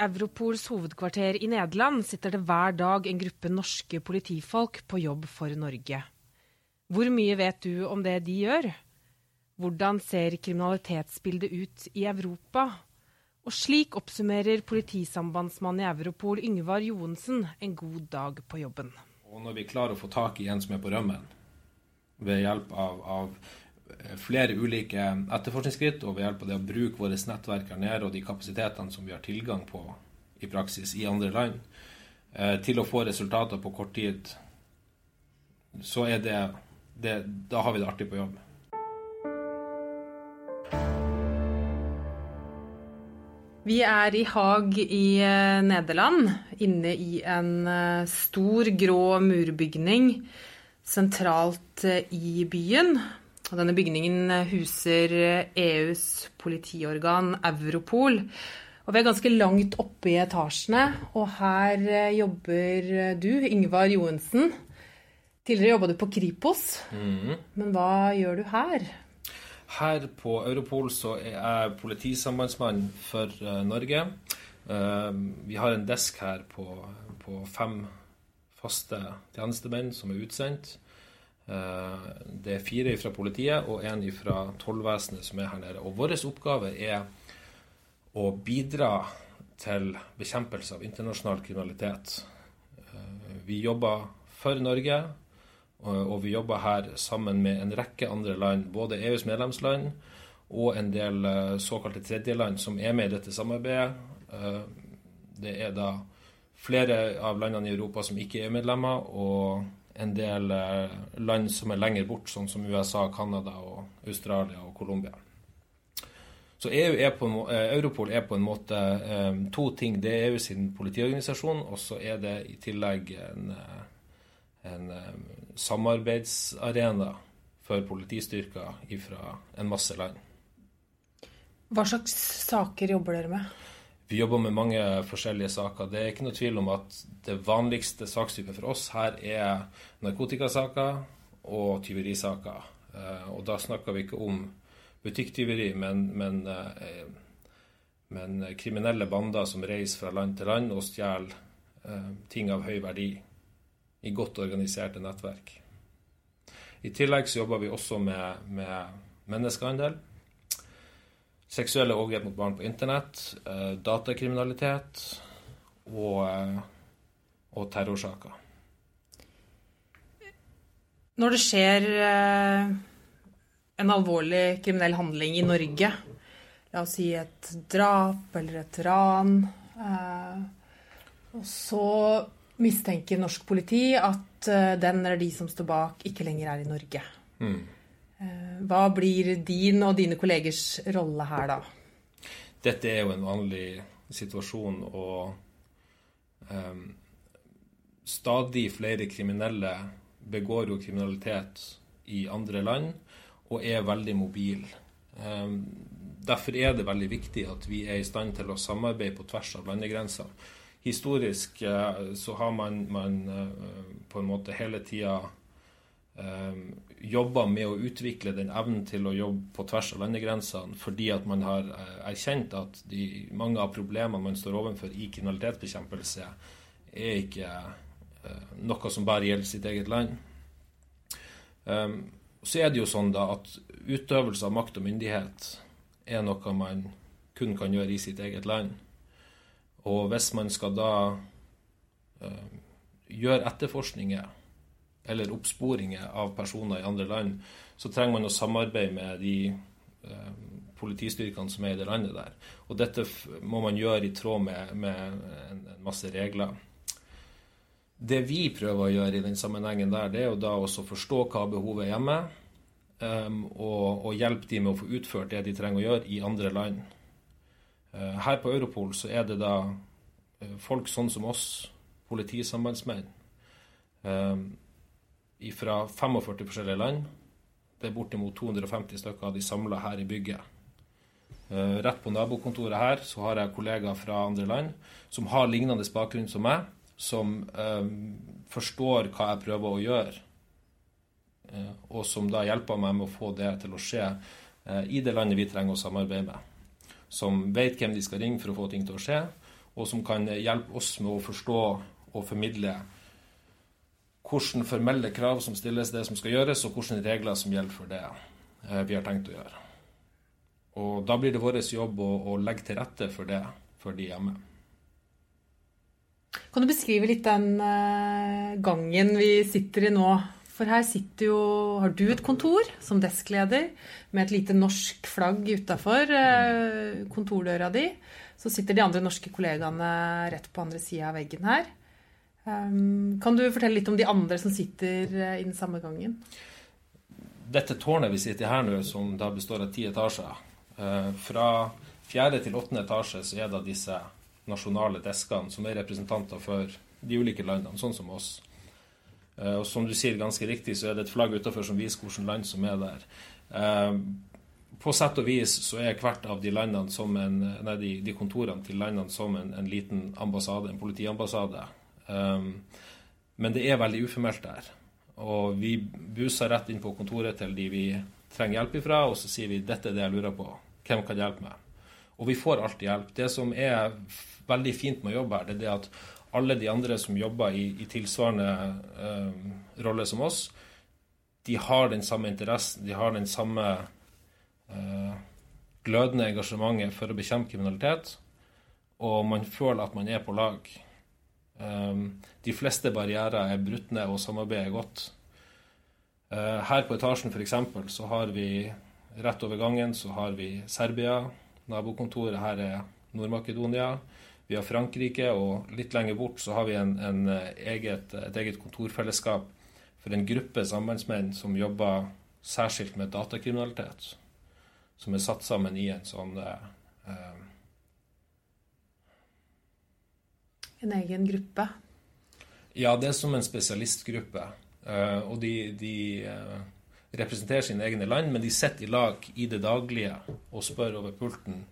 Europols hovedkvarter i Nederland sitter det hver dag en gruppe norske politifolk på jobb for Norge. Hvor mye vet du om det de gjør? Hvordan ser kriminalitetsbildet ut i Europa? Og slik oppsummerer politisambandsmann i Europol Yngvar Johensen en god dag på jobben. Og når vi klarer å få tak i en som er på rømmen, ved hjelp av, av flere ulike etterforskningsskritt og ved hjelp av det å bruke våre nettverk her nede og de kapasitetene som vi har tilgang på i praksis i andre land, eh, til å få resultater på kort tid, så er det, det Da har vi det artig på jobb. Vi er i Haag i eh, Nederland, inne i en eh, stor, grå murbygning sentralt eh, i byen. Denne bygningen huser EUs politiorgan Europol. Og vi er ganske langt oppe i etasjene, og her jobber du, Yngvar Johensen. Tidligere jobba du på Kripos, mm. men hva gjør du her? Her på Europol så er jeg politisambandsmann for Norge. Vi har en desk her på, på fem faste tjenestemenn som er utsendt. Uh, det er fire fra politiet og én fra tollvesenet som er her nede. Og vår oppgave er å bidra til bekjempelse av internasjonal kriminalitet. Vi jobber for Norge og vi jobber her sammen med en rekke andre land, både EUs medlemsland og en del eh, såkalte tredjeland som er med i dette samarbeidet. Eh, det er da flere av landene i Europa som ikke er medlemmer, og en del eh, land som er lenger bort, sånn som USA, Canada, og Australia og Colombia. Så EU er på, Europol er på en måte to ting. Det er EU sin politiorganisasjon, og så er det i tillegg en en samarbeidsarena for politistyrker fra en masse land. Hva slags saker jobber dere med? Vi jobber med mange forskjellige saker. Det er ikke noe tvil om at det vanligste sakstypet for oss her er narkotikasaker og tyverisaker. Uh, og da snakker vi ikke om butikktyveri, men, men, uh, men, kriminelle bander som reiser fra land til land og stjeler uh, ting av høy verdi i godt organiserte nettverk. I tillegg så jobber vi også med, med menneskehandel, seksuelle overgrep mot barn på internett, eh, datakriminalitet og, eh, og, terrorsaker. Når det skjer eh, en alvorlig kriminell handling i Norge, la oss si et drap eller et ran, og så mistenker norsk politi at den eller de som står bak, ikke lenger er i Norge. Mm. Uh, hva blir din og dine kollegers rolle her da? Dette er jo en vanlig situasjon, og um, stadig flere kriminelle begår jo kriminalitet i andre land og er veldig mobil. Um, derfor er det veldig viktig at vi er i stand til å samarbeide på tvers av landegrensene. historisk uh, så har man, man uh, på en måte hele tida eh, jobba med å utvikle den evnen til å jobbe på tvers av landegrensene, fordi at man har erkjent at de, mange av problemene man står overfor i kriminalitetsbekjempelse, er ikke noe som bare gjelder sitt eget land. Så er det jo sånn da at utøvelse av makt og myndighet er noe man kun kan gjøre i sitt eget land. Og hvis man skal da uh, gjøre etterforskninger eller oppsporinger av personer i andre land, så trenger man å samarbeide med de eh, politistyrkene som er i det landet der. Og dette må man gjøre i tråd med, med en, en, masse regler. Det vi prøver å gjøre i den sammenhengen der, det er jo da også forstå hva behovet er hjemme, um, og, og hjelpe de med å få utført det de trenger å gjøre i andre land. Uh, her på Europol så er det da eh, folk sånn som oss, politisambandsmenn, eh, fra 45 forskjellige land. Det er bortimot 250 stykker av de samla her i bygget. Rett på nabokontoret her så har jeg kollegaer fra andre land som har lignende bakgrunn som meg, som forstår hva jeg prøver å gjøre, og som da hjelper meg med å få det til å skje i det landet vi trenger å samarbeide med som vet hvem de skal ringe for å få ting til å skje, og som kan hjelpe oss med å forstå og formidle hvilke formelle krav som stilles det som skal gjøres, og hvilke regler som gjelder for det eh, vi har tenkt å gjøre. Og Da blir det vår jobb å, å legge til rette for det for de hjemme. Kan du beskrive litt den uh, gangen vi sitter i nå? For her sitter jo Har du et kontor som deskleder med et lite norsk flagg utafor uh, kontordøra di? Så sitter de andre norske kollegaene rett på andre sida av veggen her. Um, kan du fortelle litt om de andre som sitter uh, i den samme gangen? Dette tårnet vi sitter i her nå, som da består av ti etasjer Fra fjerde til åttende etasje så er det disse nasjonale deskene som er representanter for de ulike landene, sånn som oss. Eh, og som du sier ganske riktig, så er det et flagg utenfor som viser hvilket land som er der. Eh, på sett og vis så er hvert av de, landene som en, nei, de, de kontorene til landene som en, en, liten ambassade, en politiambassade. Um, men det er veldig uformelt der. Og vi buser rett inn på kontoret til de vi trenger hjelp ifra, og så sier vi dette er det jeg lurer på. Hvem kan hjelpe meg? Og vi får alltid hjelp. Det som er veldig fint med å jobbe her, det er det at alle de andre som jobber i, i tilsvarende um, rolle som oss, de har den samme interessen, de har den samme uh, glødende engasjementet for å bekjempe kriminalitet, og man føler at man er på lag. Um, de fleste barrierer er brutt ned, og samarbeidet er godt. Uh, her på etasjen f.eks. så har vi rett over gangen så har vi Serbia, nabokontoret her er Nord-Makedonia. Vi har Frankrike, og litt lenger bort så har vi en, en eh, eget, et eget kontorfellesskap for en gruppe sambandsmenn som jobber særskilt med datakriminalitet. Som er satt sammen i en sånn eh, En egen gruppe? Ja, det er som en spesialistgruppe. Eh, og de, de eh, representerer sine egne land, men de sitter i lag i det daglige og spør over pulten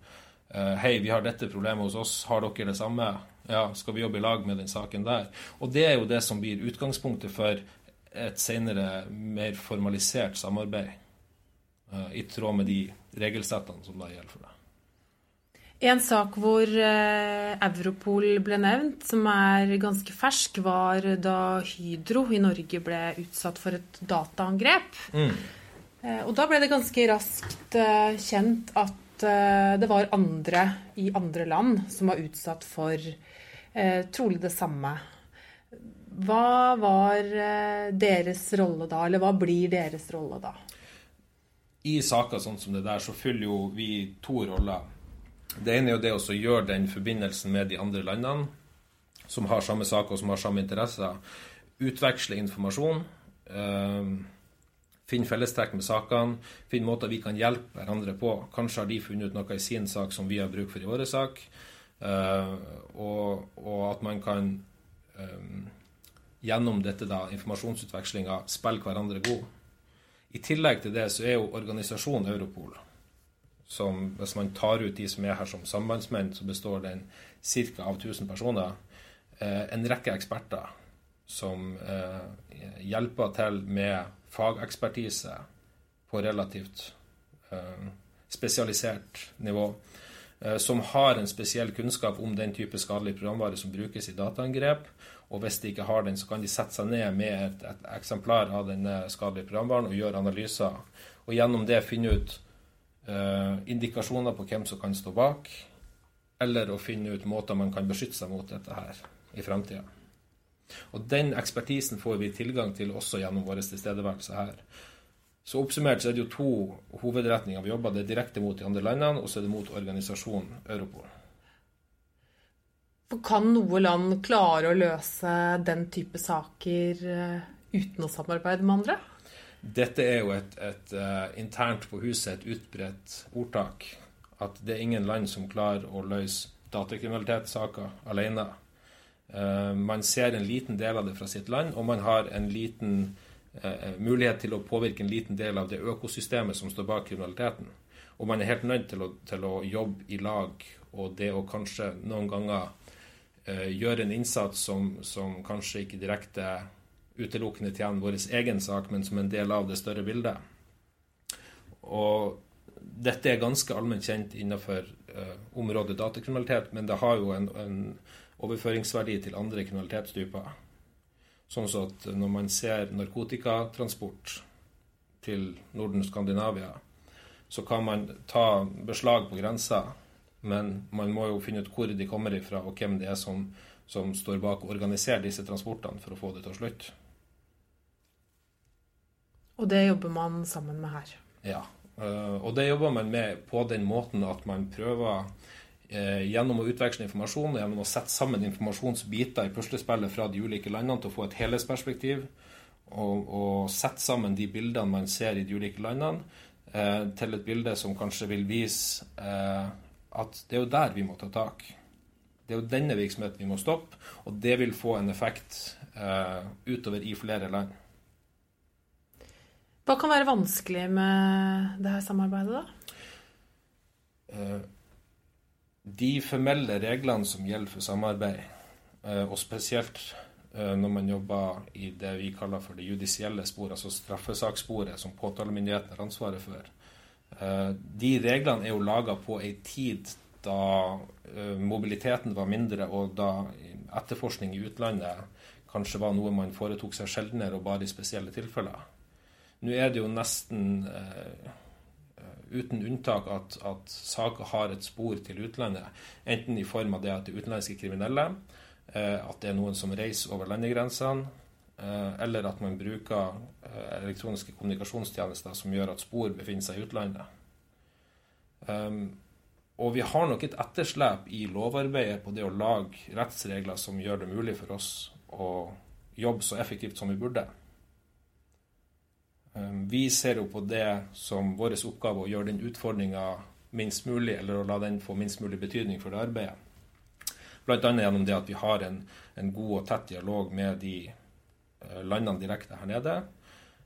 Eh, hei, vi har dette problemet hos oss, har dere det samme? Ja, skal vi jobbe i lag med den saken der? Og det er jo det som blir utgangspunktet for et senere mer formalisert samarbeid. I tråd med de regelsettene som da gjelder for det. En sak hvor eh, Europol ble nevnt, som er ganske fersk, var da Hydro i Norge ble utsatt for et dataangrep. Mm. Og da ble det ganske raskt kjent at Eh, det var andre i andre land som var utsatt for eh, trolig det samme. Hva var eh, deres rolle da, eller hva blir deres rolle da? I saker sånn som det der, så fyller jo vi to roller. Det ene er jo det å gjøre den forbindelsen med de andre landene som har samme sak og som har samme interesser. Utveksle informasjon. Eh, finne fellestrekk med sakene, finne måter vi kan hjelpe hverandre på. Kanskje har de funnet ut noe i sin sak som vi har bruk for i vår sak. Uh, og, og, at man kan um, gjennom dette da, informasjonsutvekslinga spille hverandre god. I tillegg til det så er jo organisasjonen Europol, som hvis man tar ut de som er her som sambandsmenn, så består den ca. av 1000 personer, uh, en rekke eksperter som uh, hjelper til med fagekspertise på relativt uh, spesialisert nivå, som har en spesiell kunnskap om den type skadelig programvare som brukes i dataangrep. Og hvis de ikke har den, så kan de sette seg ned med et, et eksemplar av denne skadelige programvaren og gjøre analyser. Og gjennom det finne ut indikasjoner på hvem som kan stå bak, eller å finne ut måter man kan beskytte seg mot dette her i framtida. Og den ekspertisen får vi tilgang til også gjennom vår tilstedeværelse her. Så oppsummert så er det jo to hovedretninger vi jobber. Det er direkte mot de andre landene, og så er det mot organisasjonen Europol. Kan noe land klare å løse den type saker eh, uten å samarbeide med andre? Dette er jo et, et uh, internt på huset et utbredt ordtak. At det er ingen land som klarer å løse datakriminalitetssaker alene. Uh, man ser en liten del av det fra sitt land, og man har en liten uh, mulighet til å påvirke en liten del av det økosystemet som står bak kriminaliteten. Og man er helt nødt til å, til å jobbe i lag, og det å kanskje noen ganger gjøre en innsats som, som, kanskje ikke direkte utelukkende tjener vår egen sak, men som en del av det større bildet. Og dette er ganske allment kjent innenfor uh, området datakriminalitet, men det har jo en, en, overføringsverdi til andre kriminalitetstyper. Sånn at når man ser narkotikatransport til Norden Skandinavia, så kan man ta beslag på grensa, men man må jo finne ut hvor de kommer ifra, og hvem det er som, som står bak og organiserer disse transportene for å få det til å slutte. Og det jobber man sammen med her? Ja. Eh, og det jobber man med på den måten at man prøver eh, gjennom å utveksle informasjon, gjennom å sette sammen informasjonsbiter i puslespillet fra de ulike landene til å få et helhetsperspektiv, og, og sette sammen de bildene man ser i de ulike landene, eh, til et bilde som kanskje vil vise at det er jo der vi må ta tak. Det er jo denne virksomheten vi må stoppe, og det vil få en effekt utover i flere land. Hva kan være vanskelig med det her samarbeidet, da? Eh, de formelle reglene som gjelder for samarbeid, eh, og spesielt eh, når man jobber i det vi kaller for det judisielle sporet, altså straffesakssporet som påtalemyndigheten har ansvaret for, de reglene er jo laga på ei tid da mobiliteten var mindre, og da etterforskning i utlandet kanskje var noe man foretok seg sjeldnere og bare i spesielle tilfeller. Nå er det jo nesten uh, uten unntak at, at saker har et spor til utlandet. Enten i form av det at det er utenlandske kriminelle, uh, at det er noen som reiser over landegrensene, uh, eller at man bruker elektroniske kommunikasjonstjenester som gjør at spor befinner seg i utlandet. Um, og vi har nok et etterslep i lovarbeidet på det å lage rettsregler som gjør det mulig for oss å jobbe så effektivt som vi burde. Ehm, vi ser jo på det som vår oppgave å gjøre den utfordringa minst mulig, eller å la den få minst mulig betydning for det arbeidet. Bl.a. gjennom det at vi har en, en, god og tett dialog med de eh, landene direkte her nede.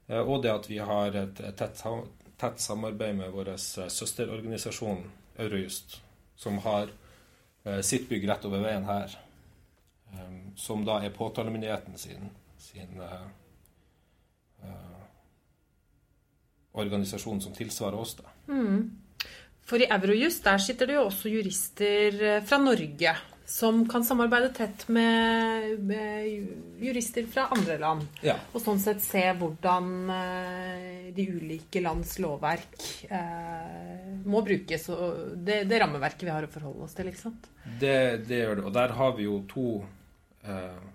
Eh, og det at vi har et, et tett, tett, samarbeid med vår eh, søsterorganisasjon Eurojust, som har sitt bygg rett over veien her. Ehm, som da er påtalemyndigheten sin, sin organisasjon som tilsvarer oss. Da. Mm. For i Eurojust der sitter det jo også jurister eh, fra Norge som kan samarbeide tett med, med jurister fra andre land. Ja. Og sånn sett se hvordan eh, de ulike lands lovverk eh, må brukes. Og det, det, rammeverket vi har å forholde oss til, ikke sant? Det, det gjør det. Og der har vi jo to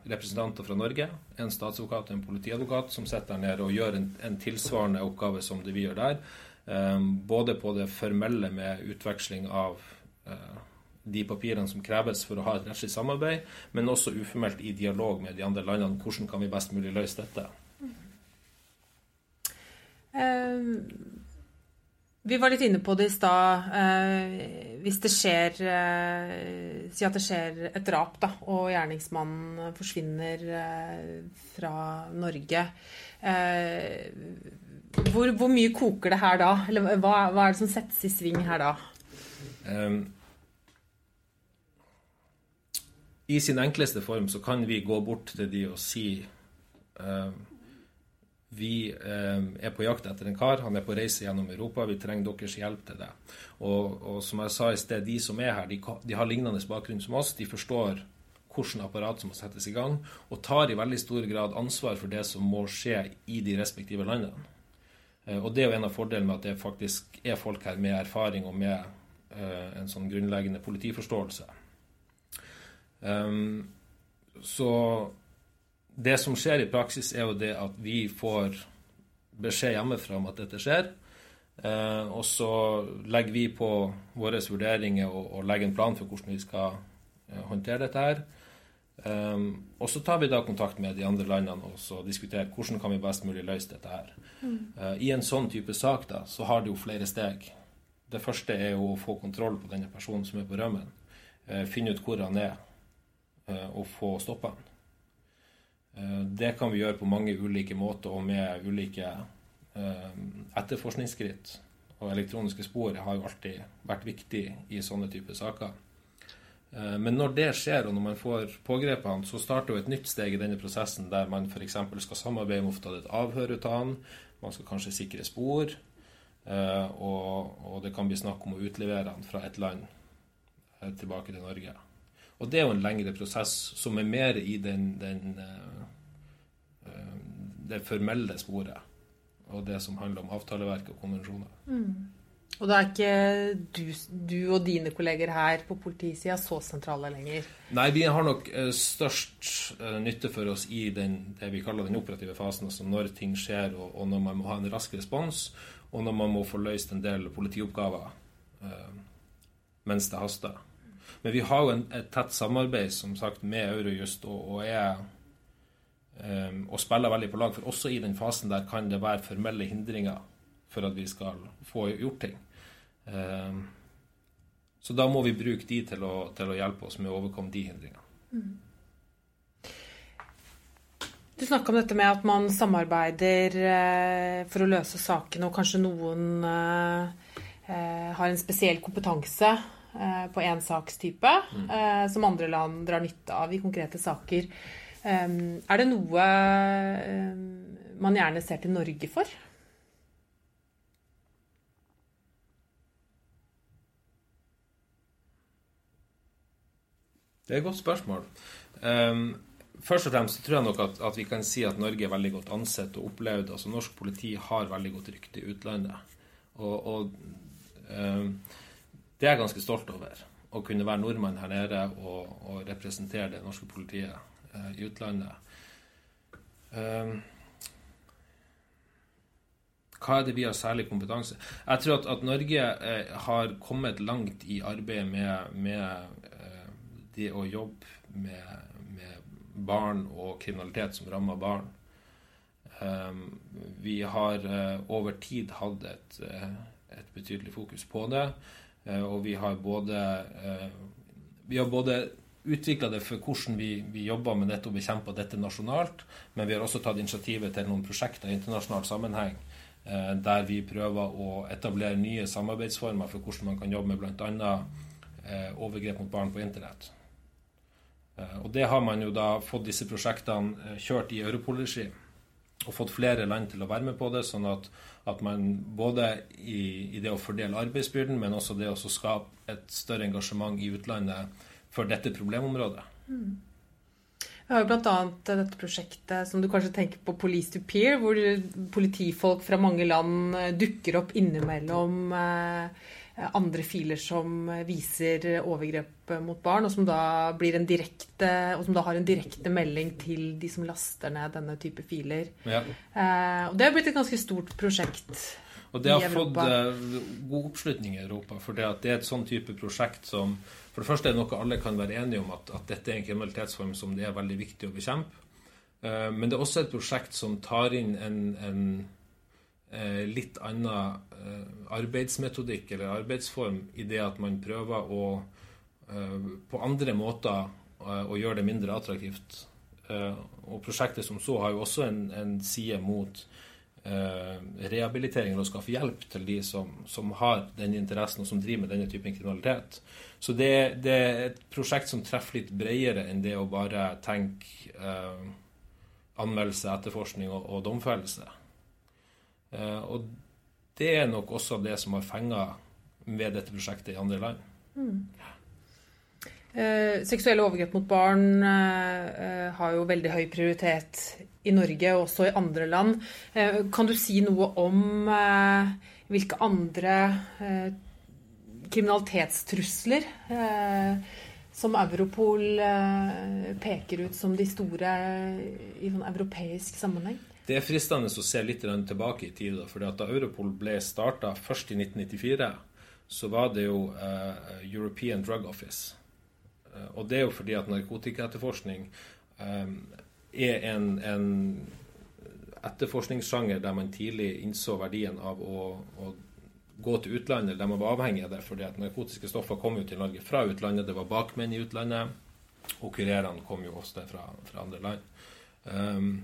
representanter fra Norge, en statsadvokat og en politiadvokat, som sitter der nede og gjør en, en, tilsvarende oppgave som det vi gjør der. Eh, både på det formelle med utveksling av eh, de papirene som kreves for å ha et rettslig samarbeid, men også uformelt i dialog med de andre landene. Hvordan kan vi best mulig løse dette? Um vi var litt inne på det i stad. Eh, hvis det skjer eh, Si at det skjer et drap, da, og gjerningsmannen forsvinner eh, fra Norge. Hvor, hvor, mye koker det her da? Eller hva, hva, er det som settes i sving her da? Um, I sin enkleste form så kan vi gå bort til de og si um, vi eh, er på jakt etter en kar. Han er på reise gjennom Europa. Vi trenger deres hjelp til det. Og, og som jeg sa i sted, de som er her, de, de, har lignende bakgrunn som oss. De forstår hvilket apparat som må settes i gang, og tar i veldig stor grad ansvar for det som må skje i de respektive landene. Eh, og det er jo en av fordelene med at det faktisk er folk her med erfaring og med eh, en sånn grunnleggende politiforståelse. Um, så det som skjer i praksis, er jo det at vi får beskjed hjemmefra om at dette skjer. Eh, og så legger vi på våre vurderinger og, og, legger en plan for hvordan vi skal eh, håndtere dette her. Eh, og så tar vi da kontakt med de andre landene og så diskuterer hvordan kan vi best mulig løse dette her. Mm. Eh, I en sånn type sak da, så har det jo flere steg. Det første er jo å få kontroll på denne personen som er på rømmen. Finne ut hvor han er, og få stoppa han. Eh, det kan vi gjøre på mange ulike måter og med ulike eh, etterforskningsskritt. Og elektroniske spor har jo alltid vært viktig i sånne typer saker. Eh, men når det skjer, og når man får pågrepet han, så starter jo et nytt steg i denne prosessen, der man f.eks. skal samarbeide om å få tatt et avhør ut av han. Man skal kanskje sikre spor. og, det kan bli snakk om å utlevere han fra et land tilbake til Norge. Og det er jo en lengre prosess som er mer i den, den det formelle sporet. Og det som handler om avtaleverk og konvensjoner. Mm. Og da er ikke du, du og dine kolleger her på politisida så sentrale lenger? Nei, vi har nok eh, størst eh, nytte for oss i den, det vi kaller den operative fasen. Altså når ting skjer, og, og, når man må ha en rask respons, og når man må få løst en del politioppgaver mens det haster. Men vi har jo en, et tett samarbeid som sagt, med Eurojust, og, og er um, og spiller veldig på lag. For også i den fasen der kan det være formelle hindringer for at vi skal få gjort ting. Um, så da må vi bruke de til å, til å hjelpe oss med å overkomme de hindringene. Mm. Du snakka om dette med at man samarbeider eh, for å løse sakene, og kanskje noen eh, eh, har en spesiell kompetanse på én sakstype, mm. som andre land drar nytte av i konkrete saker. Er det noe man gjerne ser til Norge for? Det er et godt spørsmål. Um, først og fremst tror jeg nok at, at, vi kan si at Norge er veldig godt ansett og opplevd. altså Norsk politi har veldig godt rykte i utlandet. Og, og um, det er jeg ganske stolt over. Å kunne være nordmann her nede og, og representere det norske politiet eh, i utlandet. Um, hva er det vi har særlig kompetanse? Jeg tror at, at Norge eh, har kommet langt i arbeidet med, med det å jobbe med, med, barn og kriminalitet som rammer barn. Um, vi har uh, over tid hatt et, uh, et, betydelig fokus på det. Uh, og vi har både Vi har både utvikla det for hvordan vi, vi, jobber med dette og bekjemper dette nasjonalt, men vi har også tatt initiativet til noen prosjekter i internasjonal sammenheng der vi prøver å etablere nye samarbeidsformer for hvordan man kan jobbe med bl.a. overgrep mot barn på internett. Eh, og det har man jo da fått disse prosjektene eh, kjørt i Europol-regi. Og fått flere land til å være med på det, sånn at, at man både i, i, det å fordele arbeidsbyrden, men også det å skape et større engasjement i utlandet for dette problemområdet. Mm. Vi har jo bl.a. dette prosjektet som du kanskje tenker på Police to Peer, hvor politifolk fra mange land dukker opp innimellom Eh, andre filer som viser overgrep mot barn, og som da, blir en direkte, og som da har en direkte melding til de som laster ned denne type filer. Ja. Eh, og det har blitt et ganske stort prosjekt. Og det har fått uh, god oppslutning i Europa. For det, at det er et sånn type prosjekt som For det første er det noe alle kan være enige om, at, at dette er en kriminalitetsform som det er veldig viktig å bekjempe. Eh, men det er også et prosjekt som tar inn en, en litt annen Eh, arbeidsmetodikk eller arbeidsform i det at man prøver å eh, på andre måter eh, å gjøre det mindre attraktivt. Og prosjektet som så har jo også en, en side mot rehabilitering og å skaffe hjelp til de som, som, har den interessen og som driver med denne typen kriminalitet. Så det, det, er et prosjekt som treffer litt bredere enn det å bare tenke eh, anmeldelse, etterforskning og, og domfellelse. Eh, og det er nok også det som har fenga ved dette prosjektet i andre land. Mm. Eh, seksuelle overgrep mot barn eh, eh, har jo veldig høy prioritet i Norge og også i andre land. Eh, kan du si noe om eh, hvilke andre kriminalitetstrusler som Europol peker ut som de store i en europeisk sammenheng? Det er fristende å se litt tilbake i tid. For da Europol ble starta først i 1994, så var det jo uh, European Drug Office. Uh, og det er jo fordi at narkotikaetterforskning um, er en, en etterforskningssjanger der man tidlig innså verdien av å, å gå til utlandet, der man var avhengig av det. fordi at narkotiske stoffer kom jo til Norge fra utlandet. Det var bakmenn i utlandet. Og kurerene kom jo ofte fra, fra andre land. Um,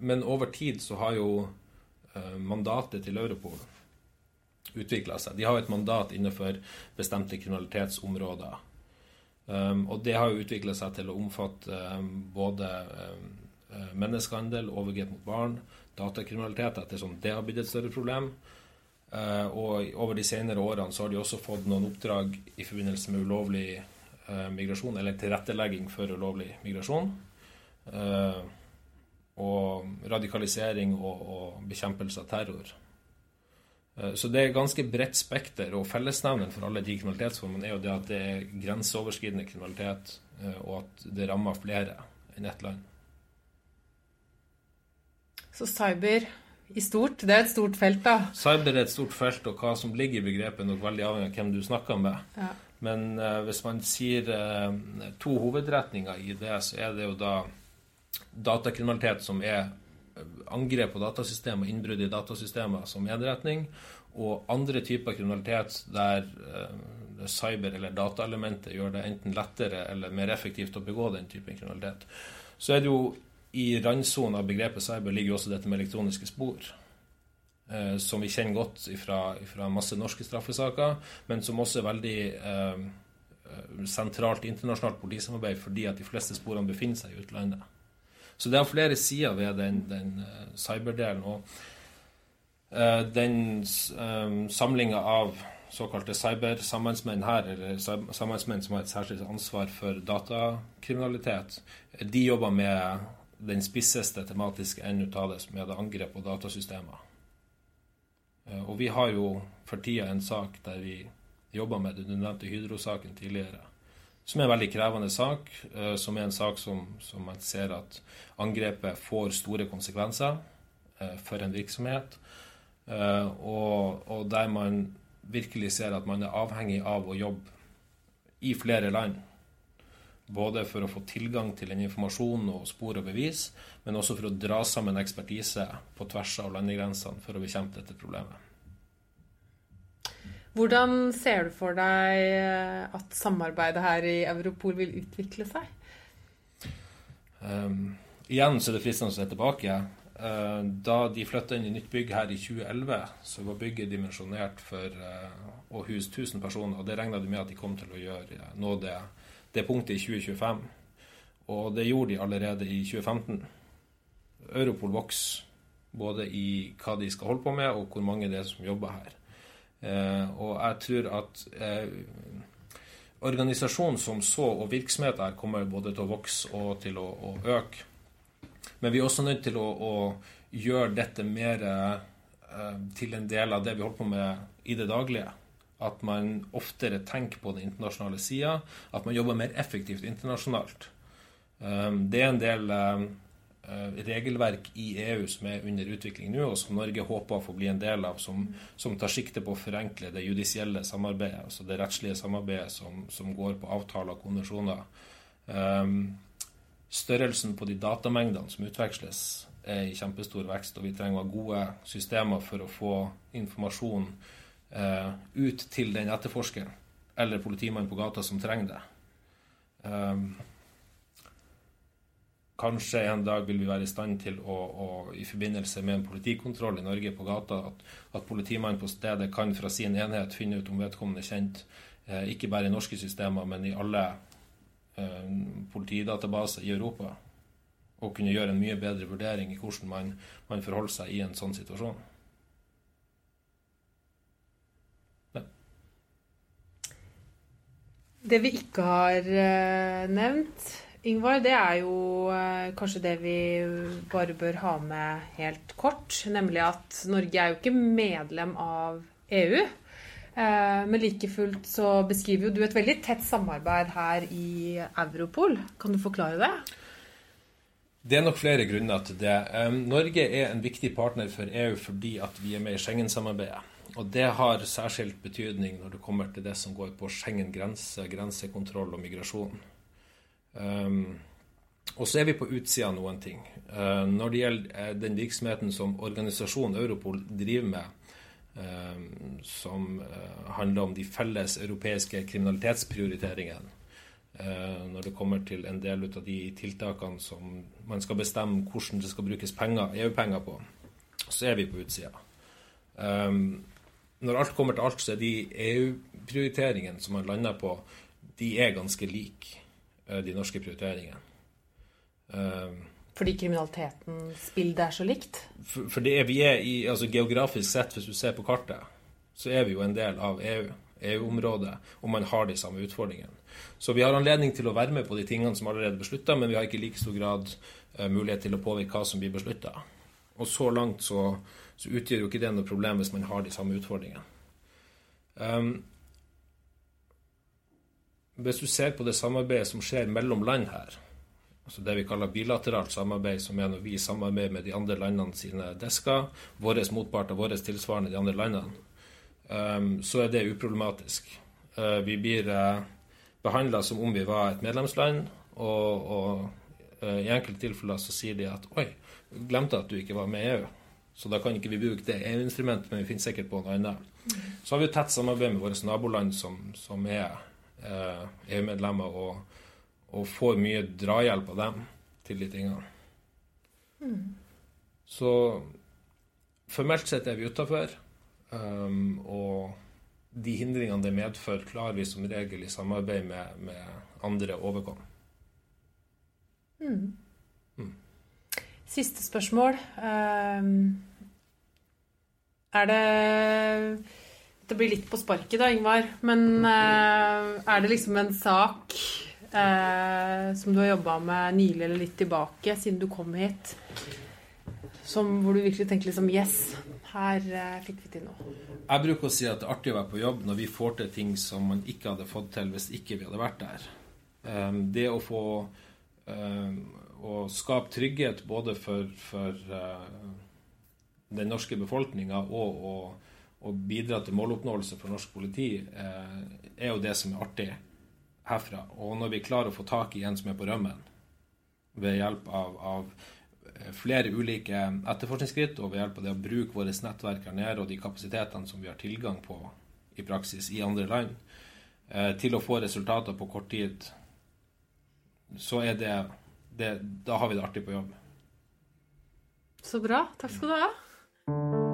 men over tid så har jo uh, mandatet til Europol utvikla seg. De har jo et mandat innenfor bestemte kriminalitetsområder. Um, og det har jo utvikla seg til å omfatte um, både um, menneskehandel, overgrep mot barn, datakriminalitet, ettersom det har blitt et større problem. Uh, og over de senere årene så har de også fått noen oppdrag i forbindelse med ulovlig migrasjon, eller tilrettelegging for ulovlig migrasjon. Uh, og radikalisering og, og, bekjempelse av terror. Så det er ganske bredt spekter, og fellesnevnen for alle de kriminalitetsformene er jo det at det er grenseoverskridende kriminalitet, og at det rammer flere enn ett land. Så cyber i stort, det er et stort felt, da? Cyber er et stort felt, og hva som ligger i begrepet, er nok veldig avhengig av hvem du snakker med. Ja. Men uh, hvis man sier uh, to hovedretninger i det, så er det jo da datakriminalitet som er eh, angrep på datasystemer, innbrudd i datasystemer som medretning, og andre typer kriminalitet der uh, cyber- eller dataelementet gjør det enten lettere eller mer effektivt å begå den typen kriminalitet. Så er det jo i randsonen av begrepet cyber ligger jo også dette med elektroniske spor. Eh, som vi kjenner godt fra masse norske straffesaker, men som også er veldig eh, sentralt internasjonalt politisamarbeid fordi at de fleste sporene befinner seg i utlandet. Så det er flere sider ved den, den uh, cyberdelen. Og uh, den um, samlinga av såkalte cybersambandsmenn her, eller sambandsmenn som har et særskilt ansvar for datakriminalitet, de jobber med den spisseste tematiske enden av det, som er det angrep på datasystemer. Eh, og vi har jo for tida en sak der vi jobber med det. Du nevnte Hydro-saken tidligere. Som er en veldig krevende sak. Eh, som er en sak som, som man ser at angrepet får store konsekvenser eh, for en virksomhet. Og, og der man virkelig ser at man er avhengig av å jobbe i flere land både for å få tilgang til den informasjonen og spor og bevis, men også for å dra sammen ekspertise på tvers av landegrensene for å bekjempe dette problemet. Hvordan ser du for deg eh, at samarbeidet her i Europol vil utvikle seg? Um, igjen så er det fristende å se tilbake. Uh, da de flytta inn i nytt bygg her i 2011, så var bygget dimensjonert for uh, å huse 1000 personer. Og det regna de med at de kom til å gjøre nå det det punktet i 2025. Og det gjorde de allerede i 2015. Europol vokser både i hva de skal holde på med, og hvor mange det er som jobber her. Eh, og jeg tror at eh, organisasjonen som så, og virksomheten kommer både til å vokse og til å, å øke. Men vi er også nødt til å, å gjøre dette mer eh, til en del av det vi holder på med i det daglige at man oftere tenker på den internasjonale sida, at man jobber mer effektivt internasjonalt. Um, det er en del um, regelverk i EU som er under utvikling nå, og som Norge håper å få bli en del av, som, som tar sikte på å forenkle det judisielle samarbeidet, altså det rettslige samarbeidet som, som går på avtaler og konvensjoner. Um, størrelsen på de datamengdene som utveksles, er i kjempestor vekst, og vi trenger gode systemer for å få informasjon uh, ut til den etterforskeren eller politimannen på gata som trenger det. Um, kanskje en dag vil vi være i stand til å, å i forbindelse med en politikontroll i Norge på gata, at, at politimannen på stedet kan fra sin enhet finne ut om vedkommende er kjent, eh, ikke bare i norske systemer, men i alle eh, politidatabaser i Europa. Og kunne gjøre en mye bedre vurdering i hvordan man, man forholder seg i en sånn situasjon. Det vi ikke har uh, nevnt, Ingvar, det er jo uh, kanskje det vi bare bør ha med helt kort. Nemlig at Norge er jo ikke medlem av EU. Uh, men like fullt så beskriver jo du et veldig tett samarbeid her i Europol. Kan du forklare det? Det er nok flere grunner til det. Norge er en viktig partner for EU fordi at vi er med i Schengen-samarbeidet. Og det har særskilt betydning når det kommer til det som går på Schengen-grense, grensekontroll og migrasjon. Um, og så er vi på utsida av noen ting. Uh, når det gjelder uh, den virksomheten som organisasjonen Europol driver med, uh, som uh, handler om de felles europeiske kriminalitetsprioriteringene, når det kommer til en del av de tiltakene som man skal bestemme hvordan det skal brukes penger, EU-penger på, så er vi på utsida. Um, når alt kommer til alt, så er de EU-prioriteringene som man lander på, de er ganske like eh, de norske prioriteringene. Um, fordi kriminalitetens bilde er så likt? For, for det vi er i, altså Geografisk sett, hvis du ser på kartet, så er vi jo en del av EU, EU-området, og man har de samme utfordringene. Så vi har anledning til å være med på de tingene som allerede er beslutta, men vi har ikke i like stor grad uh, mulighet til å påvirke hva som blir beslutta. Og så langt så, så, utgjør jo ikke det noe problem hvis man har de samme utfordringene. Um, hvis du ser på det samarbeidet som skjer mellom land her, altså det vi kaller bilateralt samarbeid, som er når vi samarbeider med de andre landene sine desker, våre motparter, våre tilsvarende de andre landene, um, så er det uproblematisk. Uh, vi blir uh, behandla som om vi var et medlemsland, og, og uh, i enkelte tilfeller så sier de at oi, glemte at du ikke var med i EU. Så da kan ikke vi bruke det EU-instrumentet, men vi finner sikkert på noe annet. Så har vi tett samarbeid med våre naboland som, som er Eh, EU-medlemmer og, og, får mye drahjelp av dem til de tingene. Mm. Så formelt sett er vi utafor. Um, og de hindringene det medfører, klarer vi som regel i samarbeid med, med andre å overkomme. Mm. Mm. Siste spørsmål. Um, er det det blir litt på sparket da, Ingvar. Men eh, er det liksom en sak eh, som du har jobba med nylig eller litt tilbake, siden du kom hit, som, hvor du virkelig tenker liksom Yes, her eh, fikk vi til noe. Jeg bruker å si at det er artig å være på jobb når vi får til ting som man ikke hadde fått til hvis ikke vi hadde vært der. Um, det å få um, å skape trygghet både for, for uh, den norske befolkninga og, og å bidra til måloppnåelse for norsk politi, eh, er jo det som er artig herfra. Og når vi klarer å få tak i en som er på rømmen, ved hjelp av, av eh, flere ulike etterforskningsskritt og ved hjelp av det å bruke våre nettverk her nede og de kapasitetene som vi har tilgang på i praksis i andre land, eh, til å få resultater på kort tid, så er det, det Da har vi det artig på jobb. Så bra. Takk skal du ha.